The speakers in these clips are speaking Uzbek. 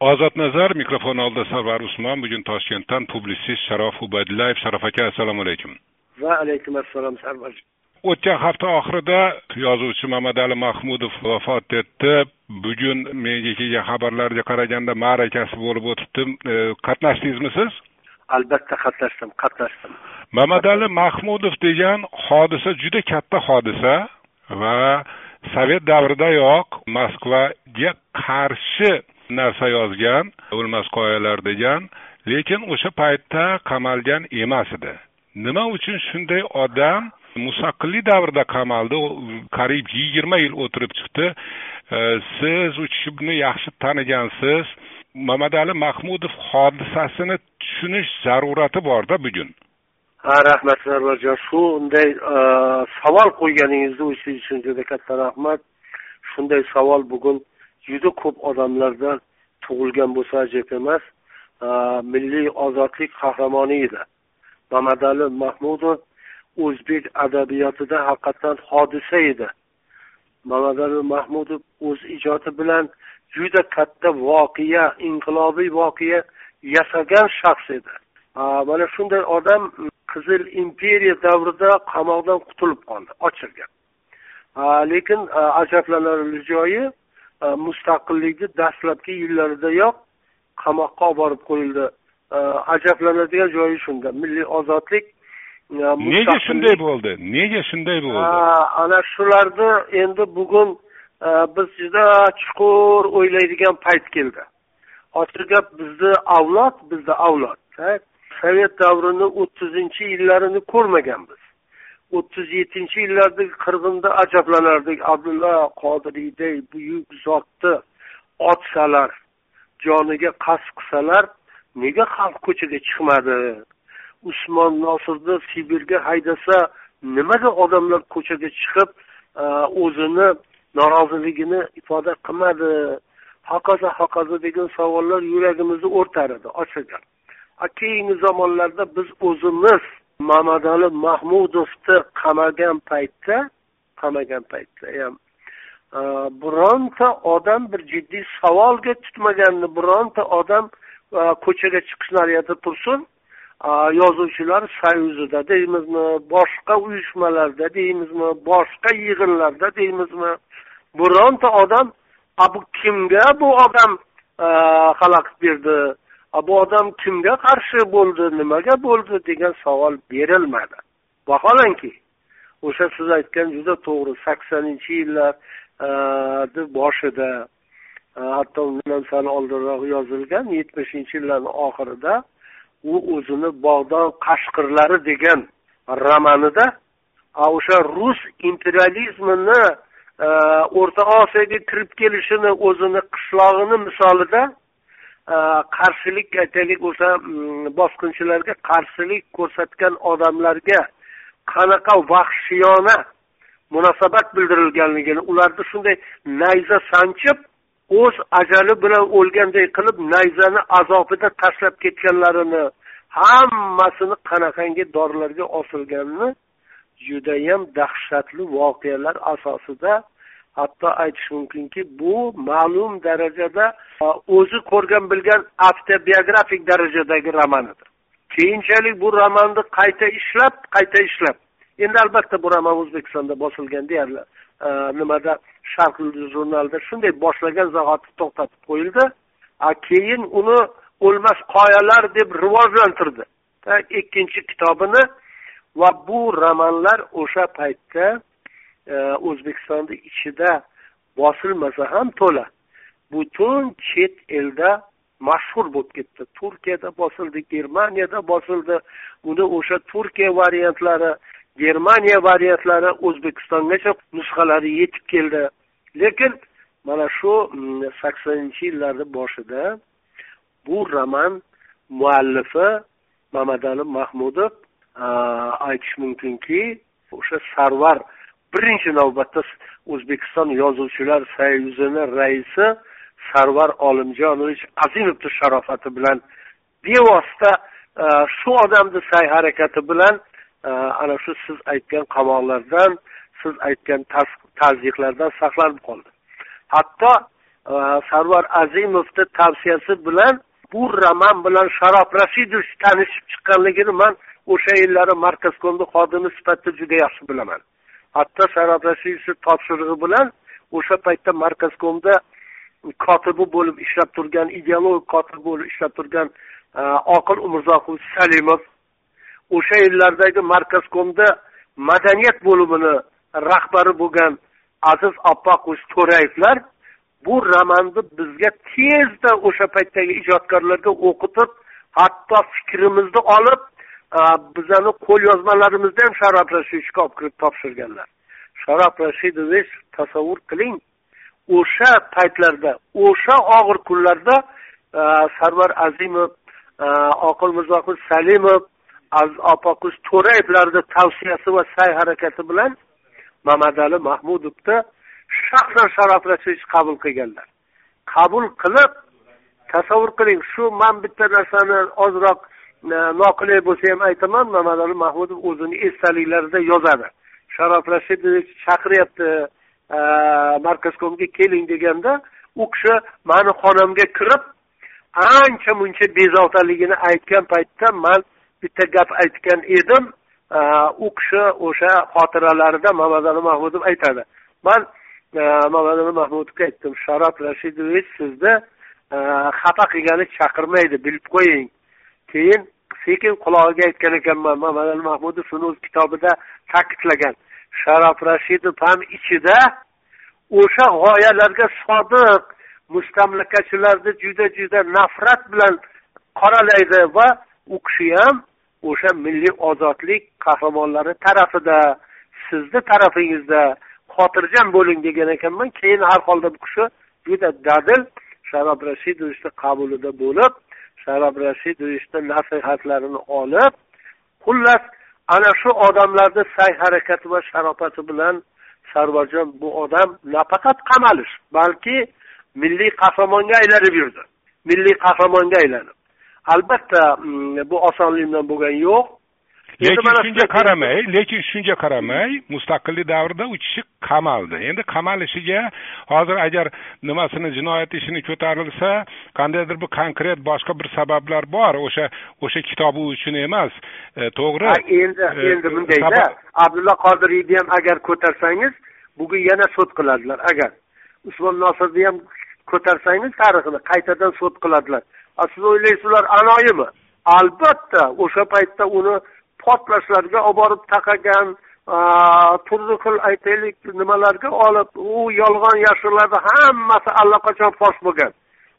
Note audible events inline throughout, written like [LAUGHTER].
ozod nazar mikrofon oldida sarvar usmon bugun toshkentdan publitsist sharof ubaydullayev sharof aka assalomu alaykum. Va alaykum assalom sarvar. O'tgan hafta oxirida yozuvchi mamadali mahmudov vafot etdi. Bugun menga kelgan xabarlarga qaraganda ma'rakasi bo'lib o'tibdi e, qatnashdingizmi siz? Albatta qatnashdim qatnashdim. Mamadali mahmudov degan hodisa juda katta hodisa va sovet davridayoq moskvaga qarshi narsa yozgan o'lmas qoyalar degan lekin o'sha paytda qamalgan emas edi. Nima uchun shunday odam mustaqillik davrida qamaldi? Qariyb yigirma yil o'tirib chiqdi. Siz u kishini yaxshi tanigansiz. Mamadali mahmudov hodisasini tushunish zarurati borda bugun. Ha rahmat sarvarjon shunday e, savol qo'yganingizni uchun juda katta rahmat. Shunday savol bugun juda ko'p odamlardan tug'ilgan bo'lsa ajab emas. Milliy ozodlik qahramoni edi. Mamadali mahmudov o'zbek adabiyotida haqiqatdan hodisa edi. Mamadali mahmudov o'z ijodi bilan juda katta voqea inqilobiy voqea yasagan shaxs edi. Mana shunday odam qizil imperiya davrida qamoqdan qutulib qoldi ochilgan. Lekin ajablanarli joyi mustaqillikni dastlabki yillaridayoq qamoqqa olib borib qo'yildi. E, ajablanadigan joyi shunda. Milliy ozodlik e, nega shunday bo'ldi? Nega shunday bo'ldi? Ana shularni endi bugun biz juda chuqur o'ylaydigan payt keldi. Ochiq gap bizni avlod bizni avlod. Sovet davrini o'ttizinchi yillarini ko'rmaganmiz o'ttiz yettinchi yillardagi qirg'inda ajablanardik. Abdulla qodiriyday buyuk zotni otsalar joniga qasd qilsalar nega xalq ko'chaga chiqmadi? Usmon nosirni sibirga haydasa nimaga odamlar ko'chaga chiqib e, o'zini noroziligini ifoda qilmadi? Hokazo hokazo degan savollar yuragimizni o'rtar edi ochilgan keyingi zamonlarda biz o'zimiz mamadali mahmudovni qamagan paytda qamagan paytda ham bironta odam bir jiddiy savolga tutmaganni bironta odam ko'chaga chiqish naryada tursin yozuvchilar союзida deymizmi boshqa uyushmalarda deymizmi boshqa yig'inlarda deymizmi bironta odam a bu kimga bu odam xalaqit berdi? Bu odam kimga qarshi bo'ldi nimaga bo'ldi? degan savol berilmadi. Vaholanki o'sha siz aytgan juda to'g'ri saksoninchi yillarni boshida hatto undan sal oldinroq yozilgan yetmishinchi yillarni oxirida u o'zini bog'don qashqirlari degan romanida o'sha rus imperializmini o'rta osiyoga kirib kelishini o'zini qishlog'ini misolida Э, qarshilik aytaylik o'sha mm, bosqinchilarga qarshilik ko'rsatgan odamlarga qanaqa vahshiyona munosabat bildirilganligini ularni shunday nayza sanchib o'z ajali bilan o'lganday qilib nayzani azobida tashlab ketganlarini hammasini qanaqangi dorilarga osilganini judayam dahshatli voqealar asosida hatto aytish mumkinki bu ma'lum darajada o'zi ko'rgan bilgan avtobiografik darajadagi romanidir. Keyinchalik bu romanni qayta ishlab qayta ishlab. Endi albatta bu roman o'zbekistonda bosilgan deyarli nimada sharq jurnalida shunday boshlagan zahoti to'xtatib qo'yildi. Keyin uni o'lmas qoyalar deb rivojlantirdi. Ikkinchi kitobini va bu romanlar o'sha paytda o'zbekistonni ichida bosilmasa ham to'la. Butun chet elda mashhur bo'lib ketdi. Turkiyada bosildi germaniyada bosildi. Uni o'sha turkiya variantlari germaniya variantlari o'zbekistongacha nusxalari yetib keldi. Lekin mana shu mm, saksoninchi yillarni boshida bu roman muallifi mamadali mahmudov aytish mumkinki o'sha sarvar birinchi navbatda o'zbekiston yozuvchilar soyuzini raisi sarvar olimjonovich azimovni sharofati bilan bevosita e, shu odamni sa'y harakati bilan e, ana shu siz aytgan qamoqlardan siz aytgan tazyiqlardan saqlanib qoldi. Hatto e, sarvar azimovni tavsiyasi bilan bu roman bilan sharof rashidovich tanishib chiqqanligini man o'sha yillari markazkomni xodimi sifatida juda yaxshi bilaman. Hatto sharof rashidovich topshirig'i bilan o'sha paytda markazkomda kotibi bo'lib ishlab turgan ideologik kotib bo'lib ishlab turgan e, oqil umurzoqovich salimov o'sha yillardagi markazkomda madaniyat bo'limini rahbari bo'lgan aziz oppoqovich to'rayevlar bu romanni bizga tezda o'sha paytdagi ijodkorlarga o'qitib hatto fikrimizni olib e, bizani qo'lyozmalarimizni ham sharof rashidovichga olib kirib topshirganlar. Sharof rashidovich tasavvur qiling o'sha paytlarda o'sha og'ir kunlarda e, sarvar azimov e, oqil mirzoqul salimov opoqiz to'rayevlarni tavsiyasi va sa'y harakati bilan mamadali mahmudovni shaxsan sharof rashidovich qabul qilganlar. Qabul qilib tasavvur qiling shu man bitta narsani ozroq e, noqulay bo'lsa ham aytaman mamadali mahmudov o'zini esdaliklarida yozadi. Sharof rashidovich chaqiryapti markazkomga keling deganda u kishi mani xonamga kirib ancha muncha bezovtaligini aytgan paytda man bitta gap aytgan edim u kishi o'sha xotiralarida mamadali mahmudov aytadi man mamadali mahmudovga aytdim sharof rashidovich sizni xafa qilgani chaqirmaydi bilib qo'ying keyin sekin qulog'iga aytgan ekanman mamadali mahmudov shuni o'z kitobida ta'kidlagan sharof rashidov ham ichida o'sha g'oyalarga sodiq mustamlakachilarni juda juda nafrat bilan qoralaydi va u kishi ham o'sha milliy ozodlik qahramonlari tarafida sizni tarafingizda xotirjam bo'ling degan ekanman. Keyin har holda bu kishi juda dadil sharob rashidovichni qabulida bo'lib sharob rashidovichni nasihatlarini olib xullas ana shu odamlarni sa'y harakati va sharofati bilan sarvarjon bu odam nafaqat qamalish balki milliy qahramonga aylanib yurdi. Milliy qahramonga aylanib. Albatta mm, bu osonlik bilan bo'lgani yo'q. Lekin shunga qaramay lekin shunga qaramay mustaqillik davrida u kishi qamaldi. Endi qamalishiga hozir agar nimasini jinoyat ishini ko'tarilsa qandaydir bir konkret boshqa bir sabablar bor. O'sha o'sha kitobi uchun emas. E, to'g'ri. Endi e, endi bundayda abdulla qodiriyni ham agar ko'tarsangiz bugun yana sud qiladilar. Agar usmon nosirni ham ko'tarsangiz tarixini qaytadan sud qiladilar. Siz o'ylaysizlar anoyimi? Albatta o'sha paytda uni portlashlarga olib borib taqagan turli xil aytaylik nimalarga olib u yolg'on yashirlarni hammasi allaqachon fosh bo'lgan.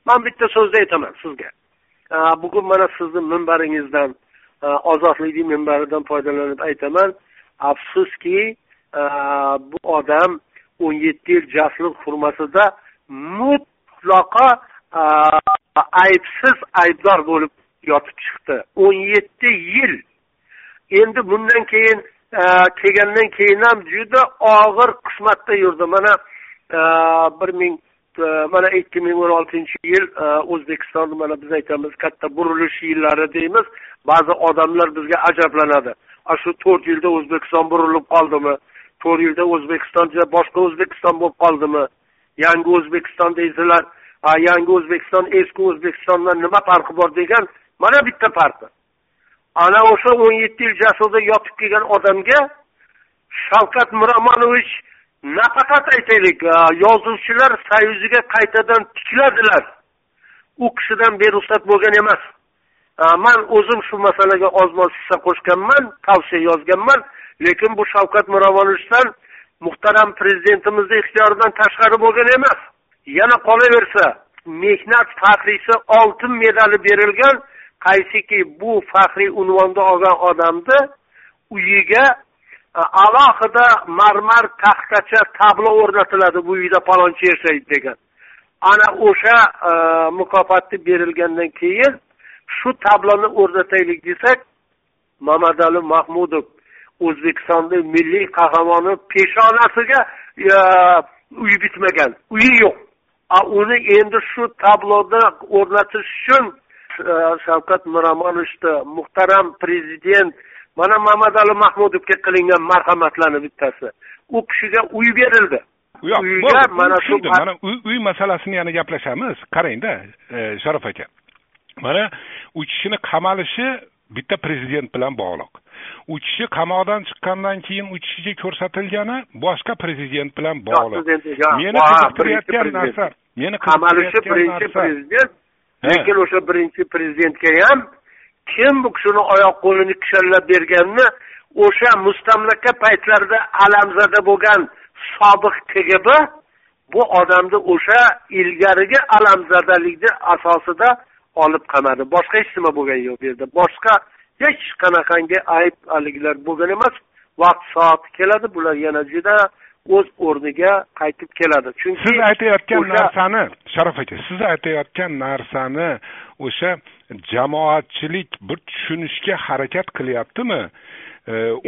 Man bitta so'zni aytaman sizga. Bugun mana sizni minbaringizdan ozodlikning minbaridan foydalanib aytaman. Afsuski bu odam o'n yetti yil jaslik hurmasida mutlaqo aybsiz aybdor bo'lib yotib chiqdi. o'n yetti yil endi bundan keyin e, kelgandan keyin ham juda og'ir qismatda yurdi. Mana e, bir ming e, mana ikki ming o'n oltinchi yil o'zbekistonni mana biz aytamiz katta burilish yillari deymiz. Ba'zi odamlar bizga ajablanadi. Shu to'rt yilda o'zbekiston burilib qoldimi? To'rt yilda o'zbekiston boshqa o'zbekiston bo'lib qoldimi? Yangi o'zbekiston deysizlar yangi o'zbekiston eski o'zbekistondan nima farqi bor degan mana bitta farqi. Ana o'sha o'n yetti yil jasurda yotib kelgan odamga shavkat miromonovich nafaqat aytaylik yozuvchilar soyuziga qaytadan tikladilar. U kishidan beruxsat bo'lgan emas. Man o'zim shu masalaga oz moz hissa qo'shganman tavsiya yozganman lekin bu shavkat miromonovichdan muhtaram prezidentimizni ixtiyoridan tashqari bo'lgan emas. Yana qolaversa mehnat faxriysi oltin medali berilgan qaysiki bu faxriy unvonni olgan odamni uyiga e, alohida marmar taxtacha tablo o'rnatiladi bu uyda palonchi yashaydi degan. Ana o'sha e, mukofotni berilgandan keyin shu tabloni o'rnataylik desak mamadali mahmudov o'zbekistonni milliy qahramoni peshonasiga e, uy bitmagan. Uyi yo'q. Uni endi shu tabloda o'rnatish uchun shavkat miromonovichni muhtaram prezident mana mamadali mahmudovga qilingan marhamatlarni bittasi. U kishiga uy berildi. Uyga mana shu mana uy masalasini yana gaplashamiz. Qarangda e, sharof aka. Mana u kishini qamalishi bitta prezident bilan bog'liq. U kishi qamoqdan chiqqandan keyin u kishiga ko'rsatilgani boshqa prezident bilan bog'liq. Meni qiziqtirayotgan narsa meni qamalishi birinchi prezident lekin o'sha birinchi prezidentga ham kim bu kishini oyoq qo'lini kishallab berganini o'sha mustamlaka paytlarida alamzada bo'lgan sobiq kgb bu odamni o'sha ilgarigi alamzadalikni asosida olib qamadi. Boshqa hech nima bo'lgani yo'q bu yerda. Boshqa hech qanaqangi ayb haligilar bo'lgan emas. Vaqt soati keladi bular yana juda o'z o'rniga qaytib keladi. Chunki siz aytayotgan narsani sharof aka siz aytayotgan narsani o'sha jamoatchilik bir tushunishga harakat qilyaptimi?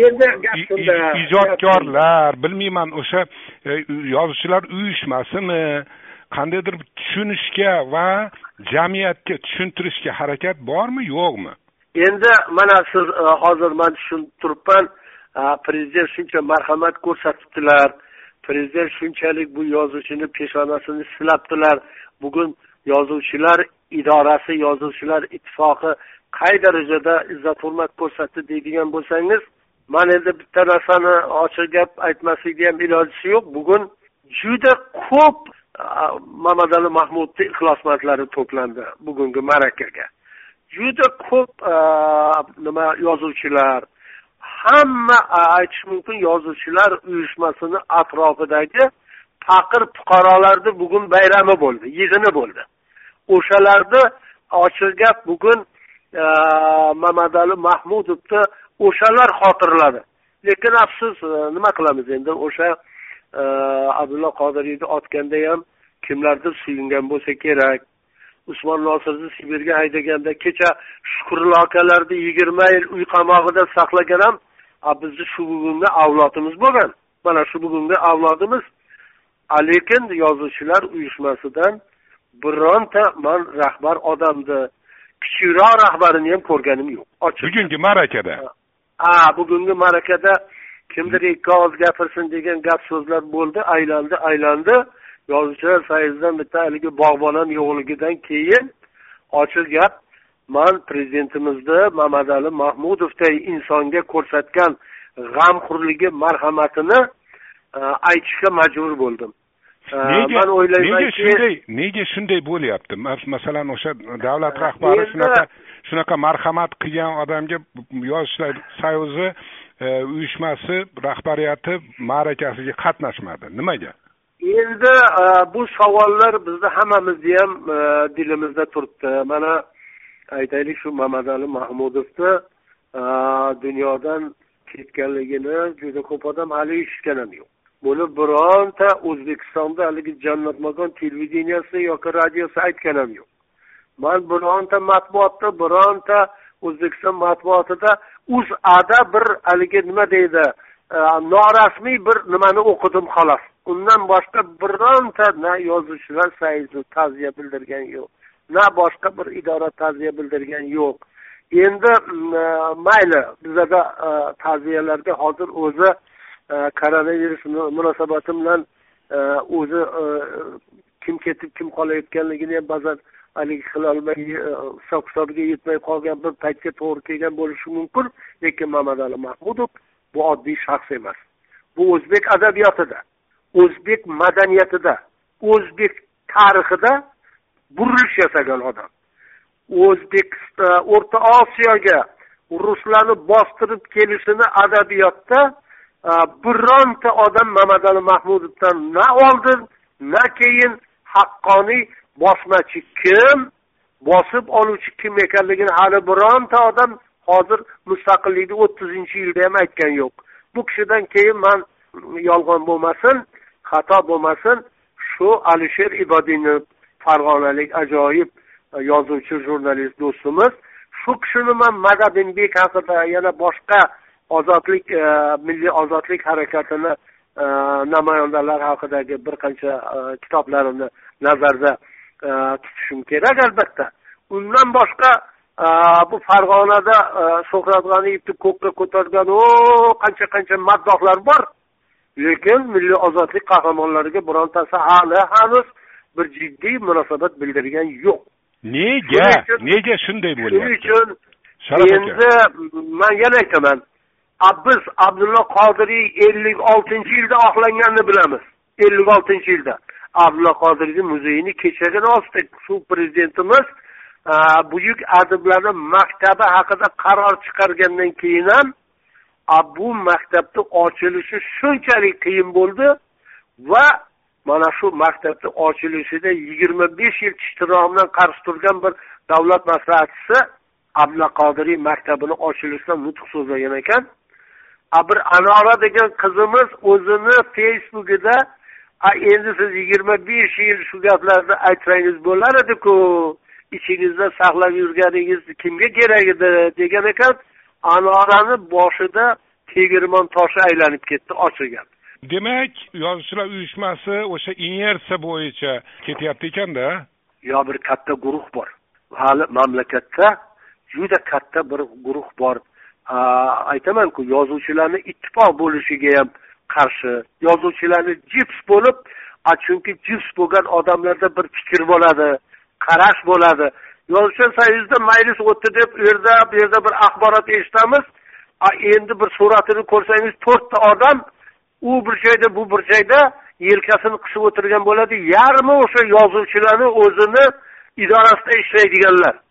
Endi gap shunda. ijodkorlar bilmayman o'sha e, yozuvchilar uyushmasimi? Qandaydir tushunishga va jamiyatga tushuntirishga harakat bormi yo'qmi? Endi mana siz e, hozir man tushunib turibman e, prezident shuncha marhamat ko'rsatibdilar prezident shunchalik bu yozuvchini peshonasini silabdilar. Bugun yozuvchilar idorasi yozuvchilar ittifoqi qay darajada izzat hurmat ko'rsatdi deydigan bo'lsangiz man endi bitta narsani ochiq gap aytmaslikni ham ilojisi yo'q. Bugun juda ko'p mamadali mahmudni ixlosmandlari to'plandi bugungi ma'rakaga. Juda ko'p nima yozuvchilar hamma aytish mumkin yozuvchilar uyushmasini atrofidagi faqir fuqarolarni bugun bayrami bo'ldi yig'ini bo'ldi. O'shalarni ochiq gap bugun mamadali mahmudovni o'shalar xotirladi. Lekin afsus e, nima qilamiz endi? O'sha e, abdulla qodiriyni otganda ham kimlardir suyungan bo'lsa kerak. Usmon nosirni sibirga haydaganda kecha shukurullo akalarni yigirma yil uy qamog'ida saqlagan ham bizni shu bugungi avlodimiz bo'lgan. Mana shu bugungi avlodimiz. Lekin yozuvchilar uyushmasidan bironta man rahbar odamni kichikroq rahbarini ham ko'rganim yo'q. Ochiq. Bugungi ma'rakada. Ha bugungi ma'rakada kimdir ikki og'iz gapirsin degan gap so'zlar bo'ldi aylandi aylandi. Yozuvchilar sayzidan bitta haligi bog'bonam yo'qligidan keyin ochiq gap man prezidentimizni mamadali mahmudovday insonga ko'rsatgan g'amxo'rligi marhamatini e, aytishga majbur bo'ldim. Nega man o'ylaymanki nega shunday nega shunday bo'lyapti? Masalan o'sha davlat rahbari shunaqa shunaqa marhamat qilgan odamga yozuvchilar soyuzi e, uyushmasi rahbariyati ma'rakasiga qatnashmadi. Nimaga? Endi e, bu savollar bizni hammamizni ham e, dilimizda turibdi. Mana aytaylik shu mamadali mahmudovni dunyodan ketganligini juda ko'p odam hali eshitgan ham yo'q. Buni bironta o'zbekistonda haligi jannatmakon televideniyasi yoki radiosi aytgan ham yo'q. Man bironta matbuotda bironta o'zbekiston matbuotida o'zada bir haligi nima deydi norasmiy bir nimani o'qidim xolos. Undan boshqa bironta na yozuvchilar sayzi ta'ziya bildirgan yo'q. Na boshqa bir idora ta'ziya bildirgan yo'q. Endi mm, e, mayli bizada e, ta'ziyalarga hozir o'zi e, koronavirus munosabati bilan o'zi kim ketib kim qolayotganligini ham ba'zan haligi qilolmay hisob kitobiga yetmay qolgan bir paytga to'g'ri kelgan bo'lishi mumkin. Lekin mamadali mahmudov bu oddiy shaxs emas. Bu o'zbek adabiyotida o'zbek madaniyatida o'zbek tarixida burilish yasagan odam. O'zbekiston o'rta osiyoga ruslarni bostirib kelishini adabiyotda e, bironta odam mamadali mahmudovdan na oldin na keyin haqqoniy bosmachi kim bosib oluvchi kim ekanligini hali bironta odam hozir mustaqillikni o'ttizinchi yilda ham aytgan yo'q. Bu kishidan keyin man yolg'on bo'lmasin xato bo'lmasin shu alisher ibodiyni farg'onalik ajoyib e, yozuvchi jurnalist do'stimiz. Shu kishini man madadinbek haqida yana boshqa ozodlik e, milliy ozodlik harakatini e, namoyandalari haqidagi bir qancha kitoblarini nazarda tutishim kerak albatta. Undan boshqa bu farg'onada shuhrat g'aniyevni ko'kka ko'targan o qancha qancha maddohlar bor. Lekin milliy ozodlik qahramonlariga birontasi hali hanuz bir jiddiy munosabat bildirgan yo'q. Nega? Nega shunday bo'lyapti? shuning uchun endi man yana aytaman biz abdulla qodiriy ellik oltinchi yilda oqlanganini bilamiz. ellik oltinchi yilda. Abdulla qodiriyni muzeyini kechagina ochdik shu prezidentimiz buyuk adiblarni maktabi haqida qaror chiqargandan keyin ham bu maktabni ochilishi shunchalik qiyin bo'ldi va mana shu maktabni ochilishida yigirma besh yil tish qarshi turgan bir davlat maslahatchisi abdulla qodiriy maktabini ochilishida nutq so'zlagan ekan. Bir anora degan qizimiz o'zini facebookida endi siz yigirma besh yil shu gaplarni aytsangiz bo'lar ediku ichingizda saqlab yurganingiz kimga kerak edi? degan ekan. Anorani boshida tegirmon toshi aylanib ketdi ochilgan. Demak yozuvchilar uyushmasi o'sha inersiya bo'yicha ketyapti ekanda yo bir katta guruh bor. Hali mamlakatda juda katta bir guruh bor. Aytamanku yozuvchilarni ittifoq bo'lishiga ham qarshi. Yozuvchilarni jips bo'lib chunki jips bo'lgan odamlarda bir fikr bo'ladi qarash bo'ladi. Yozuvchilar soyuzida majlis o'tdi deb u yerda bu yerda bir axborot eshitamiz endi bir suratini ko'rsangiz to'rtta odam u bir joyda bu bir joyda yelkasini qisib o'tirgan bo'ladi. Yarmi o'sha yozuvchilarni o'zini idorasida ishlaydiganlar? endi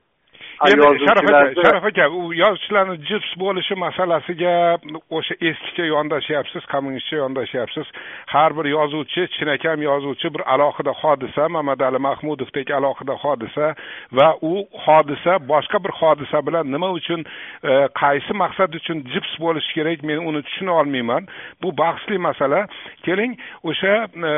sharaf aka u yozuvchilarni jips bo'lishi masalasiga o'sha eskicha yondashyapsiz kommunistcha yondashyapsiz. Har bir yozuvchi chinakam yozuvchi bir alohida hodisa mamadali mahmudovdek alohida hodisa va u hodisa boshqa bir hodisa bilan nima uchun e, qaysi maqsad uchun jips bo'lishi kerak men uni tushuna olmayman. Bu bahsli masala. Keling o'sha e,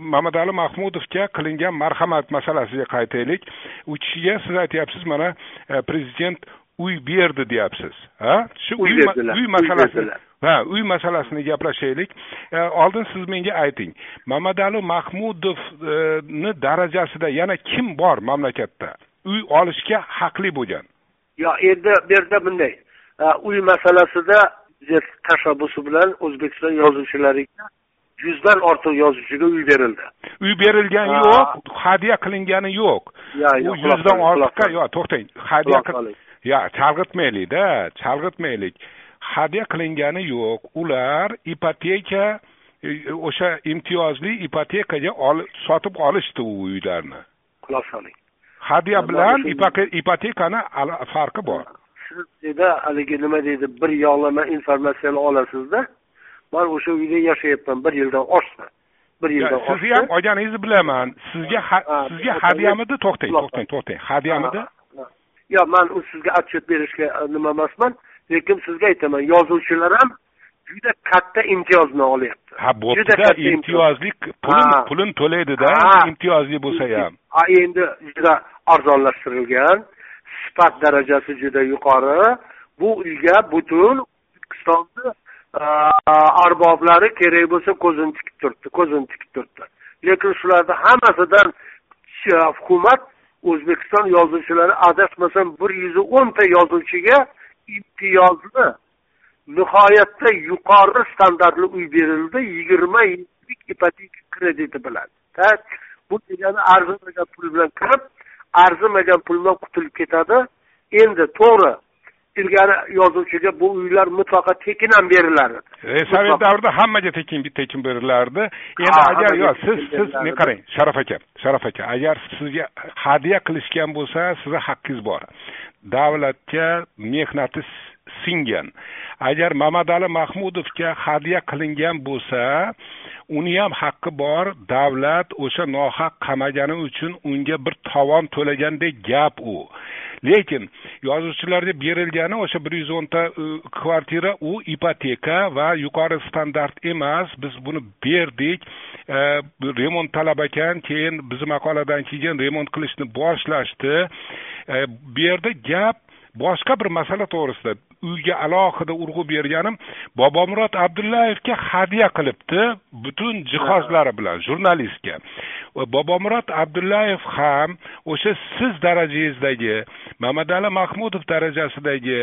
mamadali mahmudovga qilingan marhamat masalasiga qaytaylik. U kishiga siz aytyapsiz mana e, prezident uy berdi deyapsiz ha? Shu uy uy masalasini ha uy masalasini gaplashaylik. E, oldin siz menga ayting mamadali mahmudovni darajasida yana kim bor mamlakatda? Uy olishga haqli bo'lgan. Yo endi bu yerda bunday. E, uy masalasida tashabbusi bilan o'zbekiston yozuvchilariga yuzdan ortiq yozuvchiga uy berildi. Uy berilgani yo'q hadya qilingani yo'q. U yuzdan ortiqqa yo to'xtang hadya yo chalg'itmaylikda chalg'itmaylik. Hadya qilingani yo'q ular ipoteka e, o'sha imtiyozli ipotekaga sotib olishdi u uylarni. Quloq soling hadya bilan ipotekani farqi bor. Siz haligi nima deydi bir yog'lama informatsiyani olasizda man o'sha uyda yashayapman bir yildan oshdi bir yildan sizni ham olganingizni bilaman. Sizga sizga hadyamidi? to'xtang to'xtang to'xtang. Hadyamidi? Yo'q man u sizga отчет berishga e, nima emasman lekin sizga aytaman yozuvchilar ham juda katta imtiyozni olyapti. Ha bo'ptida imtiyozli pulin pulini to'laydida imtiyozli bo'lsa ham. endi juda arzonlashtirilgan sifat darajasi juda yuqori. Bu uyga butun o'zbekistonni arboblari kerak bo'lsa ko'zini tikib turibdi ko'zini tikib turibdi. Lekin shularni hammasidan hukumat o'zbekiston yozuvchilari adashmasam bir yuz o'nta yozuvchiga imtiyozli nihoyatda yuqori standartli uy berildi yigirma yillik ipoteka krediti bilan. Bu degani arzimagan pul bilan kirib arzimagan pul bilan qutulib ketadi. Endi to'g'ri ilgari yozuvchiga bu uylar mutlaqo tekin ham berilardi e, sovet davrida hammaga tekin tekin berilardi. Endi agar yo siz siz men qarang sharaf aka sharaf aka agar sizga hadya qilishgan bo'lsa sizni haqqingiz bor. Davlatga mehnati singan. Agar mamadali mahmudovga hadya qilingan bo'lsa uni ham haqqi bor davlat o'sha nohaq qamagani uchun unga bir tovon to'lagandek gap u lekin yozuvchilarga berilgani o'sha bir yuz o'nta e, kvartira u ipoteka va yuqori standart emas. Biz buni berdik. E, remont talab ekan keyin bizni maqoladan keyin remont qilishni boshlashdi. E, bu yerda gap boshqa bir masala to'g'risida uyga alohida urg'u berganim bobomurod abdullayevga hadya qilibdi butun jihozlari bilan jurnalistga. Bobomurod abdullayev ham o'sha siz darajangizdagi mamadali mahmudov darajasidagi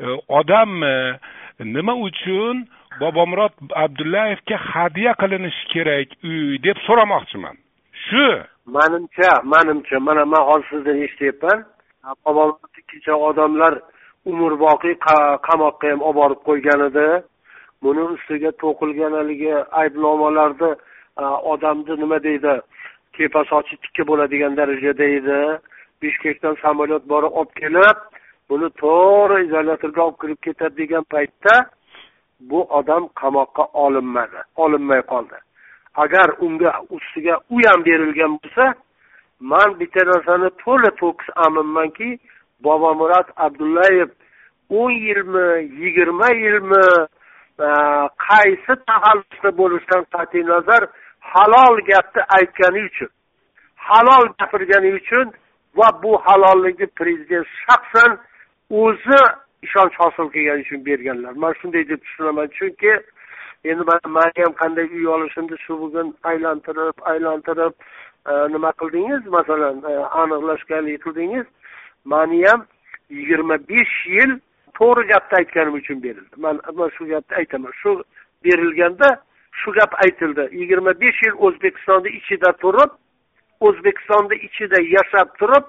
e, odammi? Nima uchun bobomurod abdullayevga hadya qilinishi kerak uy deb so'ramoqchiman. Shu. Manimcha manimcha mana man hozir sizdan eshityapman. Bobomurod kecha odamlar umrboqiy qamoqqa ham olib borib qo'ygan edi buni ustiga to'qilgan haligi aybnomalarni odamni nima deydi tepa sochi tikka bo'ladigan darajada edi bishkekdan samolyot borib olib kelib buni to'g'ri izolyatorga olib kirib ketadi degan paytda bu odam qamoqqa olinmadi olinmay qoldi. Agar unga ustiga u ham berilgan bo'lsa man bitta narsani to'la to'kis aminmanki bobomurod abdullayev o'n yilmi yigirma yilmi e, qaysi taxallusda bo'lishidan qat'iy nazar halol gapni aytgani uchun halol gapirgani uchun va bu halollikni prezident shaxsan o'zi ishonch hosil qilgani uchun berganlar. Man shunday deb tushunaman chunki endi mani ham qanday uy olishimni shu bugun aylantirib aylantirib e, nima qildingiz? Masalan e, aniqlashganlik qildingiz mani ham yigirma besh yil to'g'ri gapni aytganim uchun berildi. Man man shu gapni aytaman. Shu berilganda shu gap aytildi. Yigirma besh yil o'zbekistonni ichida turib o'zbekistonni ichida yashab turib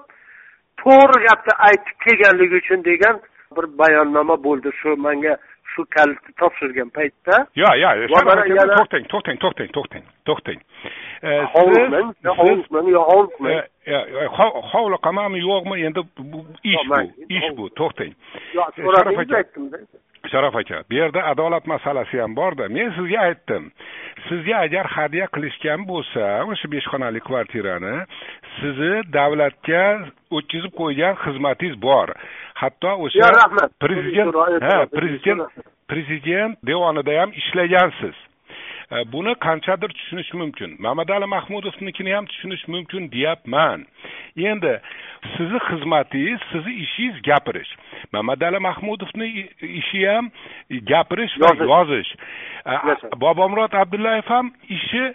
to'g'ri gapni aytib kelganligi uchun degan bir bayonnoma bo'ldi. Shu manga shu kalitni topshirgan paytda yo'q yo'q to'xtang to'xtang to'xtang to'xtang to'xtang. Hovuzman yo hovuzman hovli qamami yo'qmi endi ish bu ish bu to'xtang. So'radingiz aytdimda sharof aka bu yerda adolat masalasi ham borda. Men sizga aytdim. Sizga agar hadya qilishgan bo'lsa o'sha besh xonali kvartirani sizni davlatga o'tkazib qo'ygan xizmatingiz bor. Hatto o'sha prezident ha prezident prezident devonida ham ishlagansiz buni qanchadir tushunish mumkin. Mamadali mahmudovnikini ham tushunish mumkin deyapman. Endi sizni xizmatingiz sizni ishingiz gapirish. Mamadali mahmudovni ishi ham gapirish va yozish. bobomurod abdullayev ham ishi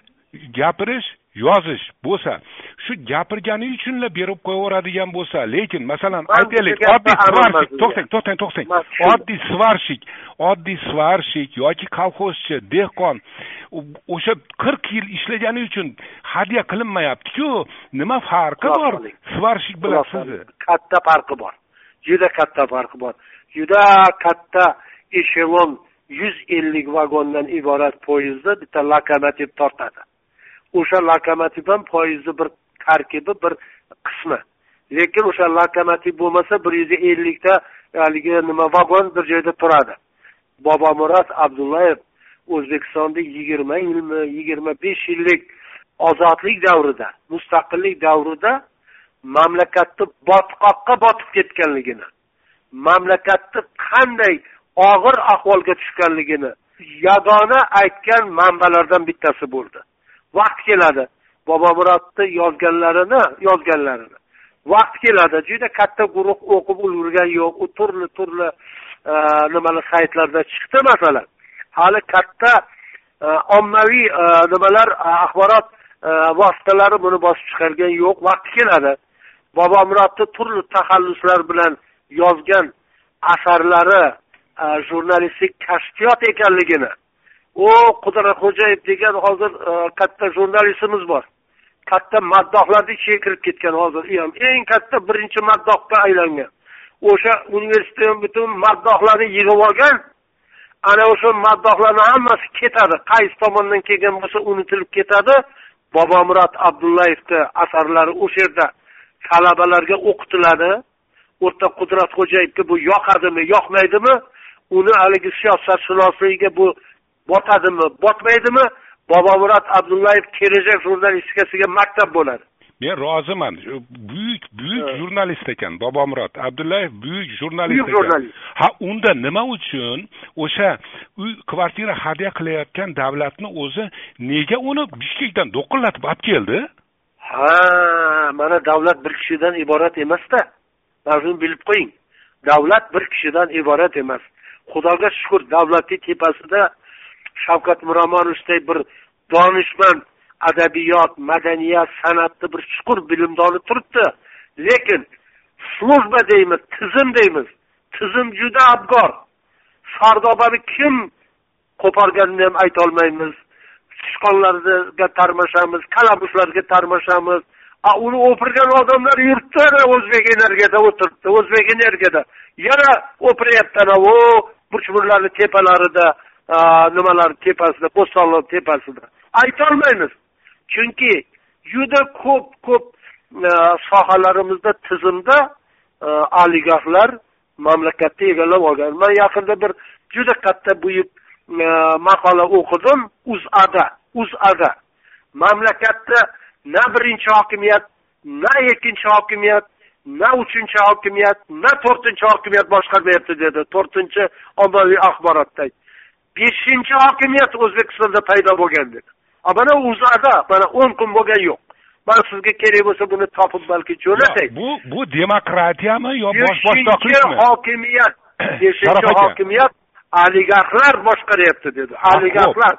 gapirish yozish bo'lsa shu gapirgani uchunla berib qo'yaveradigan bo'lsa lekin masalan aytaylik oddiy svarshik to'xtang to'xtang to'xtang. Oddiy svarshik oddiy svarshik yoki kolxozchi dehqon o'sha qirq yil ishlagani uchun hadya qilinmayaptiku. Nima farqi bor? Svarshik bilan sizni. katta farqi bor. Juda katta farqi bor. Juda katta eshelon yuz ellik vagondan iborat poyezdda bitta lokomotiv tortadi. O'sha lokomotiv ham poyezdni bir tarkibi bir qismi. Lekin o'sha lokomotiv bo'lmasa bir yuz ellikta haligi nima vagon bir joyda turadi. Bobomurod abdullayev o'zbekistonda yigirma yilmi yigirma besh yillik ozodlik davrida mustaqillik davrida mamlakatni botqoqqa botib ketganligini mamlakatni qanday og'ir ahvolga tushganligini yagona aytgan manbalardan bittasi bo'ldi. Vaqt keladi bobomurodni yozganlarini yozganlarini. Vaqt keladi juda katta guruh o'qib ulgurgani yo'q u turli turli e, nimalar saytlarda chiqdi masalan. Hali katta e, ommaviy e, nimalar e, axborot vositalari buni bosib chiqargani yo'q. Vaqti keladi. Bobomurodni turli taxalluslar bilan yozgan asarlari jurnalistik kashfiyot ekanligini. U qudratxo'jayev degan hozir katta jurnalistimiz bor. Katta maddohlarni ichiga kirib ketgan hozir. Ham eng katta birinchi maddohga aylangan. O'sha universitetni butun maddohlarni yig'ib olgan ana o'sha maddohlarni hammasi ketadi. Qaysi tomondan kelgan bo'lsa unutilib ketadi. Bobomurod abdullayevni asarlari o'sha yerda talabalarga o'qitiladi. O'rta qudratxo'jayevga bu yoqadimi yoqmaydimi? Uni haligi siyosatshunosligiga bu botadimi botmaydimi? Bobomurod abdullayev kelajak jurnalistikasiga maktab bo'ladi. Men roziman. Buyuk buyuk jurnalist ekan bobomurod abdullayev buyuk jurnalist buyuk jurnalist. Ha unda nima uchun o'sha uy kvartira hadya qilayotgan davlatni o'zi nega uni bishkekdan do'qillatib olib keldi? Ha mana davlat bir kishidan iborat emasda. Mana shuni bilib qo'ying. Davlat bir kishidan iborat emas. Xudoga shukur davlatni tepasida shavkat miromonovichday bir donishmand adabiyot madaniyat san'atni bir chuqur bilimdoni turibdi. Lekin служба deymiz tizim deymiz. Tizim juda abgor. Sardobani kim qo'porganini ham aytolmaymiz sichqonlarga tarmashamiz kalamushlarga tarmashamiz. Uni o'pirgan odamlar yuribdi o'zbek energiyada o'tiribdi o'zbek energiyada. Yana o'piryapti anavi burchburlarni tepalarida nimalar tepasida bo'stonlar tepasida. Aytolmaymiz chunki juda ko'p ko'p e, sohalarimizda tizimda e, oligarxlar mamlakatni egallab olgan. Man yaqinda bir juda katta buyuk e, maqola o'qidim uzada uzada mamlakatda na birinchi hokimiyat na ikkinchi hokimiyat na uchinchi hokimiyat na to'rtinchi hokimiyat boshqarmayapti dedi to'rtinchi ommaviy axborotda. Beshinchi hokimiyat o'zbekistonda paydo bo'lgan dedi. Mana uzada mana o'n kun bo'lgani yo'q. Man sizga kerak bo'lsa buni topib balki jo'natay bu bu demokratiyami yo bosh boshdoqlikmi? hokimiyat [COUGHS] beshinchi hokimiyat oligarxlar boshqaryapti dedi. Oligarxlar.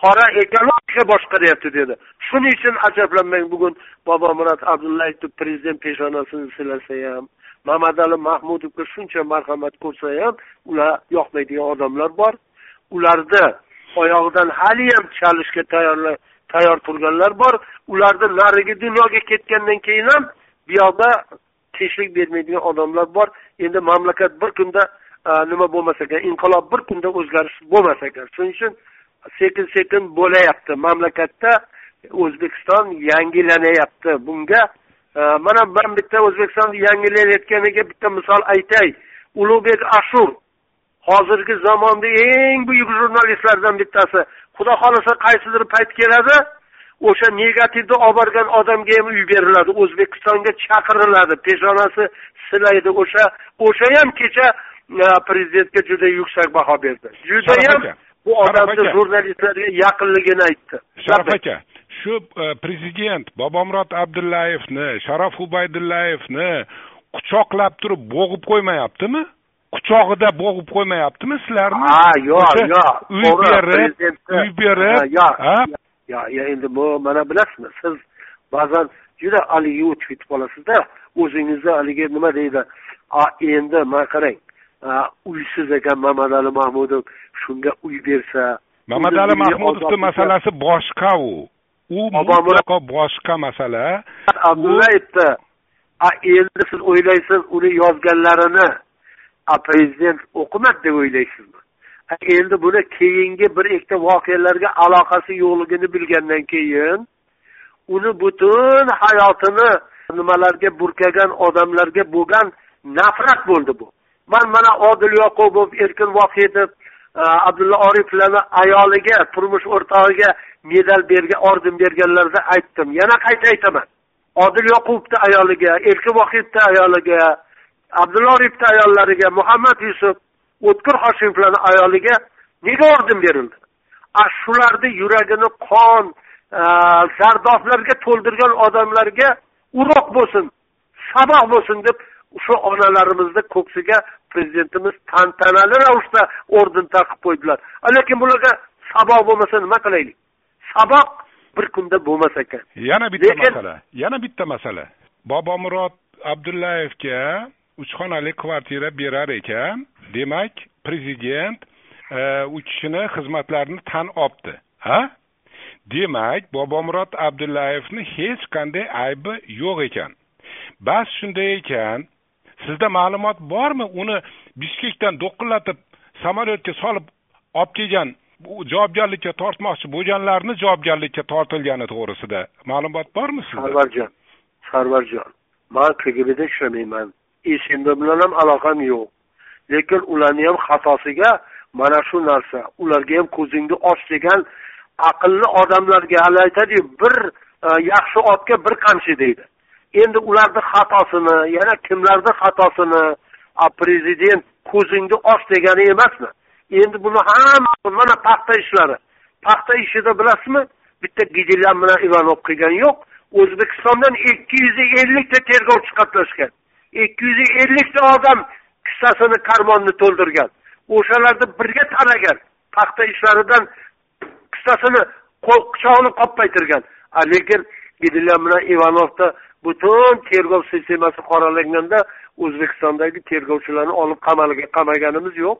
Qora ekologiya boshqaryapti dedi. Shuning uchun ajablanmang bugun. Bobomurod abdullayevni prezident peshonasini silasa ham mamadali mahmudovga shuncha marhamat ko'rsa ham ular yoqmaydigan odamlar bor. Ularni oyog'idan haliyam chalishga tayyorlar tayyor turganlar bor. Ularni narigi dunyoga ketgandan keyin ham bu yoqda tinchlik bermaydigan odamlar bor. Endi mamlakat bir kunda nima bo'lmas ekan inqilob bir kunda o'zgarish bo'lmas ekan. Shuning uchun sekin sekin bo'layapti mamlakatda. O'zbekiston yangilanyapti bunga. Mana man bitta o'zbekiston yangilanayotganiga bitta misol aytay. Ulug'bek ashur hozirgi zamonni eng buyuk jurnalistlardan bittasi xudo xohlasa qaysidir payt keladi o'sha negativni olib borgan odamga ham uy beriladi o'zbekistonga chaqiriladi peshonasi silaydi o'sha o'sha ham kecha prezidentga juda yuksak baho berdi. Judayam bu odamni jurnalistlarga yaqinligini aytdi. Sharof aka shu e, prezident bobomurod abdullayevni sharof ubaydullayevni quchoqlab turib bo'g'ib qo'ymayaptimi quchog'ida bo'g'ib qo'ymayaptimi sizlarni? Ha yo'q yo'q uy berib uy berib yo'q yo'q endi bu mana bilasizmi siz ba'zan juda haligi o'tib ketib qolasizda o'zingizni haligi nima deydi endi mana qarang uysiz ekan mamadali mahmudov shunga uy bersa mamadali mahmudovni masalasi boshqa u. U mutlaqo boshqa masala. Abdullayevni endi siz o'ylaysiz uni yozganlarini prezident o'qimadi deb o'ylaysizmi? Endi buni keyingi bir ikkita voqealarga aloqasi yo'qligini bilgandan keyin uni butun hayotini nimalarga burkagan odamlarga bo'lgan nafrat bo'ldi bu. Man mana odil yoqubov erkin vohidov e, abdulla oriflarni ayoliga turmush o'rtog'iga medal bergan orden berganlarida aytdim. Yana qayta aytaman. Odil yoqubovni ayoliga erkin vohidni ayoliga abdulla orifni ayollariga muhammad yusuf o'tkir hoshimovlarni ayoliga nega orden berildi? A shularni yuragini qon e, zardoblarga to'ldirgan odamlarga uroq bo'lsin saboq bo'lsin deb shu onalarimizni ko'ksiga prezidentimiz tantanali ravishda orden taqib qo'ydilar. Lekin bularga saboq bo'lmasa nima qilaylik? Saboq bir kunda bo'lmas ekan. Yana bitta masala yana bitta masala. Bobomurod abdullayevga uch xonali kvartira berar ekan. Demak prezident e, u kishini xizmatlarini tan olibdi ha? Demak bobomurod abdullayevni hech qanday aybi yo'q ekan. Bas shunday ekan. Sizda ma'lumot bormi? Uni bishkekdan do'qillatib samolyotga solib olib kelgan javobgarlikka tortmoqchi bo'lganlarni javobgarlikka tortilgani to'g'risida ma'lumot bormi sizda? Sarvarjon sarvarjon man kgbda ishlamayman. Esimda bilan ham aloqam yo'q. Lekin ularni ham xatosiga mana shu narsa ularga ham ko'zingni och degan aqlli odamlarga hali aytadiyu bir e, yaxshi otga bir qamchi deydi. Endi ularni xatosini yana kimlarni xatosini prezident ko'zingni och degani emasmi? Endi buni hamma mana paxta ishlari. Paxta ishida bilasizmi? Bitta gidelan bilan ivanov qilgani yo'q. O'zbekistondan ikki yuz ellikta tergovchi qatnashgan ikki yuz ellikta odam kissasini karmonni to'ldirgan. O'shalarni birga tanagan paxta ishlaridan kissasini quchog'ini qoppaytirgan lekin gidelan bilan ivanovda butun tergov sistemasi qoralanganda o'zbekistondagi tergovchilarni olib qamaliga qamaganimiz yo'q.